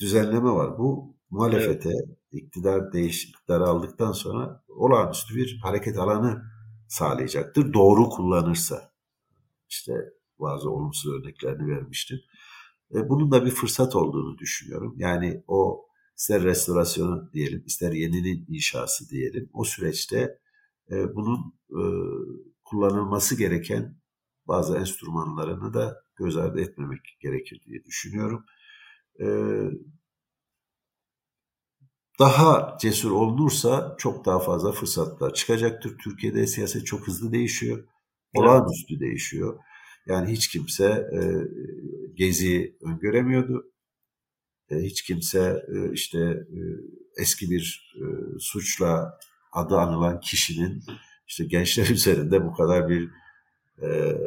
düzenleme var. Bu muhalefete evet. iktidar değişiklikleri aldıktan sonra olağanüstü bir hareket alanı sağlayacaktır. Doğru kullanırsa. İşte bazı olumsuz örneklerini vermiştim. Bunun da bir fırsat olduğunu düşünüyorum. Yani o ister restorasyonu diyelim, ister yeninin inşası diyelim. O süreçte e, bunun e, kullanılması gereken bazı enstrümanlarını da göz ardı etmemek gerekir diye düşünüyorum. E, daha cesur olunursa çok daha fazla fırsatlar çıkacaktır. Türkiye'de siyaset çok hızlı değişiyor. Olağanüstü değişiyor. Yani hiç kimse e, Gezi'yi öngöremiyordu. E, hiç kimse e, işte e, eski bir e, suçla adı anılan kişinin işte gençler üzerinde bu kadar bir e,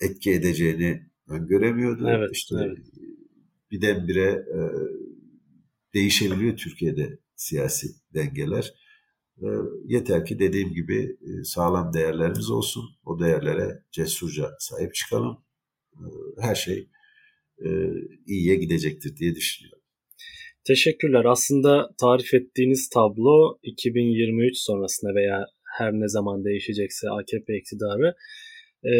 etki edeceğini öngöremiyordu. Evet, işte evet. birdenbire e, değişebiliyor Türkiye'de siyasi dengeler. E, yeter ki dediğim gibi e, sağlam değerlerimiz olsun. O değerlere cesurca sahip çıkalım. E, her şey e, iyiye gidecektir diye düşünüyorum. Teşekkürler. Aslında tarif ettiğiniz tablo 2023 sonrasında veya her ne zaman değişecekse AKP iktidarı e,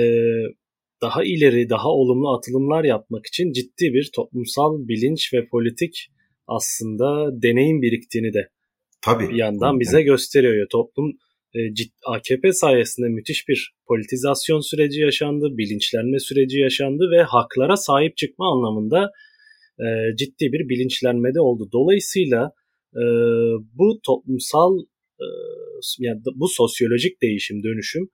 daha ileri, daha olumlu atılımlar yapmak için ciddi bir toplumsal bilinç ve politik aslında deneyim biriktiğini de Tabii. bir yandan bize gösteriyor. Toplum AKP sayesinde müthiş bir politizasyon süreci yaşandı, bilinçlenme süreci yaşandı ve haklara sahip çıkma anlamında e, ciddi bir bilinçlenmede oldu. Dolayısıyla e, bu toplumsal e, yani bu sosyolojik değişim dönüşüm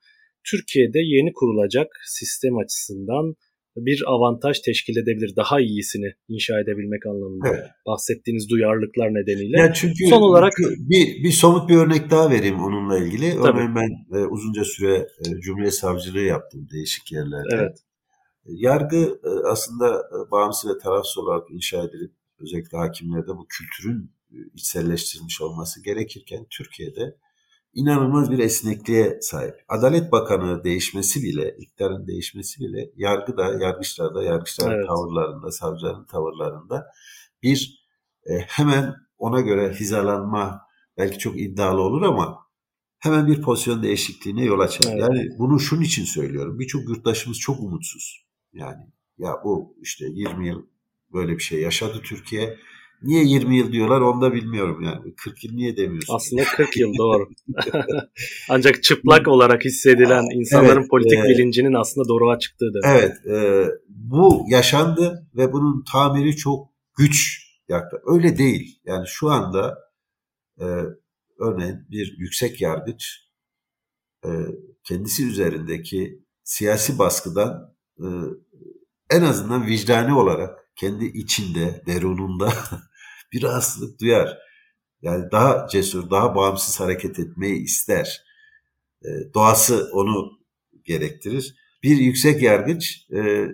Türkiye'de yeni kurulacak sistem açısından bir avantaj teşkil edebilir. Daha iyisini inşa edebilmek anlamında. Evet. Bahsettiğiniz duyarlılıklar nedeniyle. Ya çünkü son olarak bir, bir somut bir örnek daha vereyim onunla ilgili. Tabii. Örneğin ben e, uzunca süre e, Cumhuriyet Savcılığı yaptım değişik yerlerde. Evet. Yargı e, aslında e, bağımsız ve tarafsız olarak inşa edilip özellikle hakimlerde bu kültürün e, içselleştirilmiş olması gerekirken Türkiye'de inanılmaz bir esnekliğe sahip. Adalet Bakanı değişmesi bile, iktidarın değişmesi bile yargıda, yargıçlarda, yargıçların evet. tavırlarında, savcıların tavırlarında bir e, hemen ona göre hizalanma belki çok iddialı olur ama hemen bir pozisyon değişikliğine yol açar. Evet. Yani bunu şunun için söylüyorum. Birçok yurttaşımız çok umutsuz. Yani ya bu işte 20 yıl böyle bir şey yaşadı Türkiye. Niye 20 yıl diyorlar onu da bilmiyorum yani. 40 yıl niye demiyorsun? Aslında 40 yıl doğru. Ancak çıplak olarak hissedilen insanların evet, politik e, bilincinin aslında doğruğa çıktığıdır. Evet. E, bu yaşandı ve bunun tamiri çok güç yaktı. Öyle değil. Yani şu anda e, örneğin bir yüksek yargıç e, kendisi üzerindeki siyasi baskıdan e, en azından vicdani olarak kendi içinde, derununda bir rahatsızlık duyar. Yani daha cesur, daha bağımsız hareket etmeyi ister. E, doğası onu gerektirir. Bir yüksek yargıç e,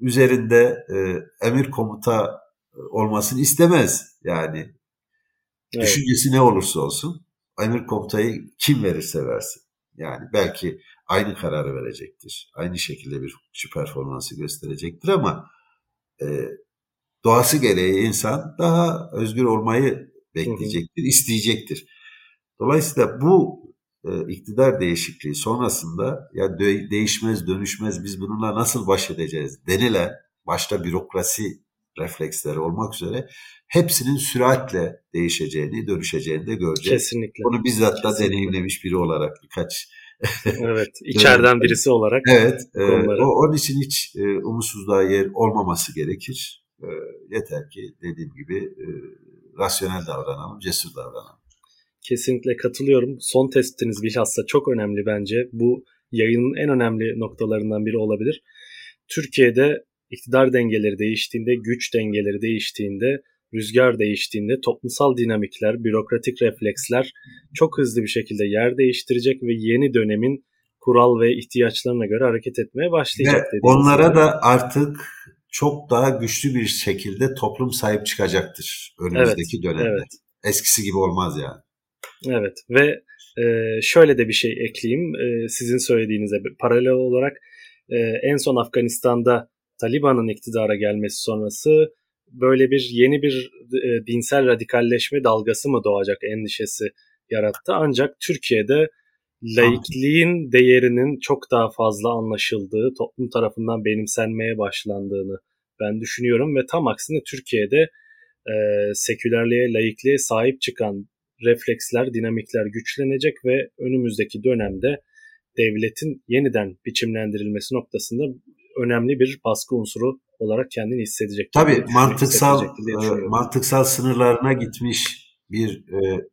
üzerinde e, emir komuta olmasını istemez. Yani evet. düşüncesi ne olursa olsun emir komutayı kim verirse versin. Yani belki aynı kararı verecektir. Aynı şekilde bir hukukçu performansı gösterecektir ama e, doğası gereği insan daha özgür olmayı bekleyecektir, isteyecektir. Dolayısıyla bu e, iktidar değişikliği sonrasında ya de, değişmez dönüşmez biz bununla nasıl baş edeceğiz denilen başta bürokrasi refleksleri olmak üzere hepsinin süratle değişeceğini, dönüşeceğini de göreceğiz. Kesinlikle. Bunu bizzat da deneyimlemiş biri olarak birkaç evet, içeriden birisi olarak. Evet, e, o, onun için hiç e, umutsuzluğa yer olmaması gerekir. E, yeter ki dediğim gibi e, rasyonel davranalım, cesur davranalım. Kesinlikle katılıyorum. Son testiniz bilhassa çok önemli bence. Bu yayının en önemli noktalarından biri olabilir. Türkiye'de iktidar dengeleri değiştiğinde, güç dengeleri değiştiğinde, rüzgar değiştiğinde toplumsal dinamikler, bürokratik refleksler çok hızlı bir şekilde yer değiştirecek ve yeni dönemin kural ve ihtiyaçlarına göre hareket etmeye başlayacak. Ve onlara gibi. da artık çok daha güçlü bir şekilde toplum sahip çıkacaktır önümüzdeki evet, dönemde. Evet. Eskisi gibi olmaz yani. Evet ve e, şöyle de bir şey ekleyeyim e, sizin söylediğinize paralel olarak e, en son Afganistan'da Taliban'ın iktidara gelmesi sonrası böyle bir yeni bir e, dinsel radikalleşme dalgası mı doğacak endişesi yarattı. Ancak Türkiye'de laikliğin değerinin çok daha fazla anlaşıldığı, toplum tarafından benimsenmeye başlandığını ben düşünüyorum ve tam aksine Türkiye'de e, sekülerliğe, laikliğe sahip çıkan refleksler, dinamikler güçlenecek ve önümüzdeki dönemde devletin yeniden biçimlendirilmesi noktasında önemli bir baskı unsuru olarak kendini hissedecek. Tabii mantıksal e, mantıksal sınırlarına gitmiş bir e,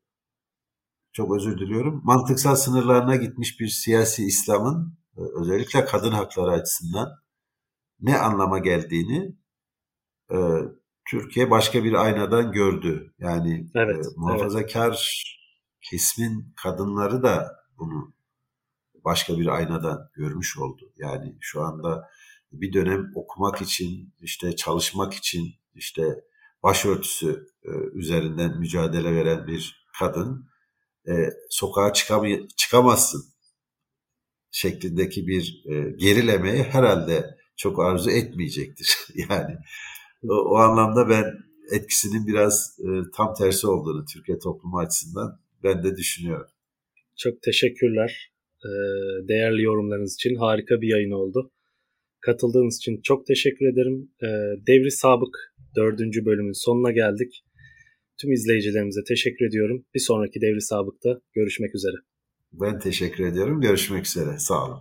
çok özür diliyorum. Mantıksal sınırlarına gitmiş bir siyasi İslam'ın e, özellikle kadın hakları açısından ne anlama geldiğini e, Türkiye başka bir aynadan gördü. Yani evet, e, muhafazakar evet. kesimin kadınları da bunu başka bir aynadan görmüş oldu. Yani şu anda bir dönem okumak için, işte çalışmak için, işte başörtüsü e, üzerinden mücadele veren bir kadın e, sokağa çıkam- çıkamazsın şeklindeki bir e, gerilemeyi herhalde çok arzu etmeyecektir. yani o, o anlamda ben etkisinin biraz e, tam tersi olduğunu Türkiye toplumu açısından ben de düşünüyorum. Çok teşekkürler. E, değerli yorumlarınız için harika bir yayın oldu. Katıldığınız için çok teşekkür ederim. E, Devri Sabık dördüncü bölümün sonuna geldik. Tüm izleyicilerimize teşekkür ediyorum. Bir sonraki Devri Sabık'ta görüşmek üzere. Ben teşekkür ediyorum. Görüşmek üzere. Sağ olun.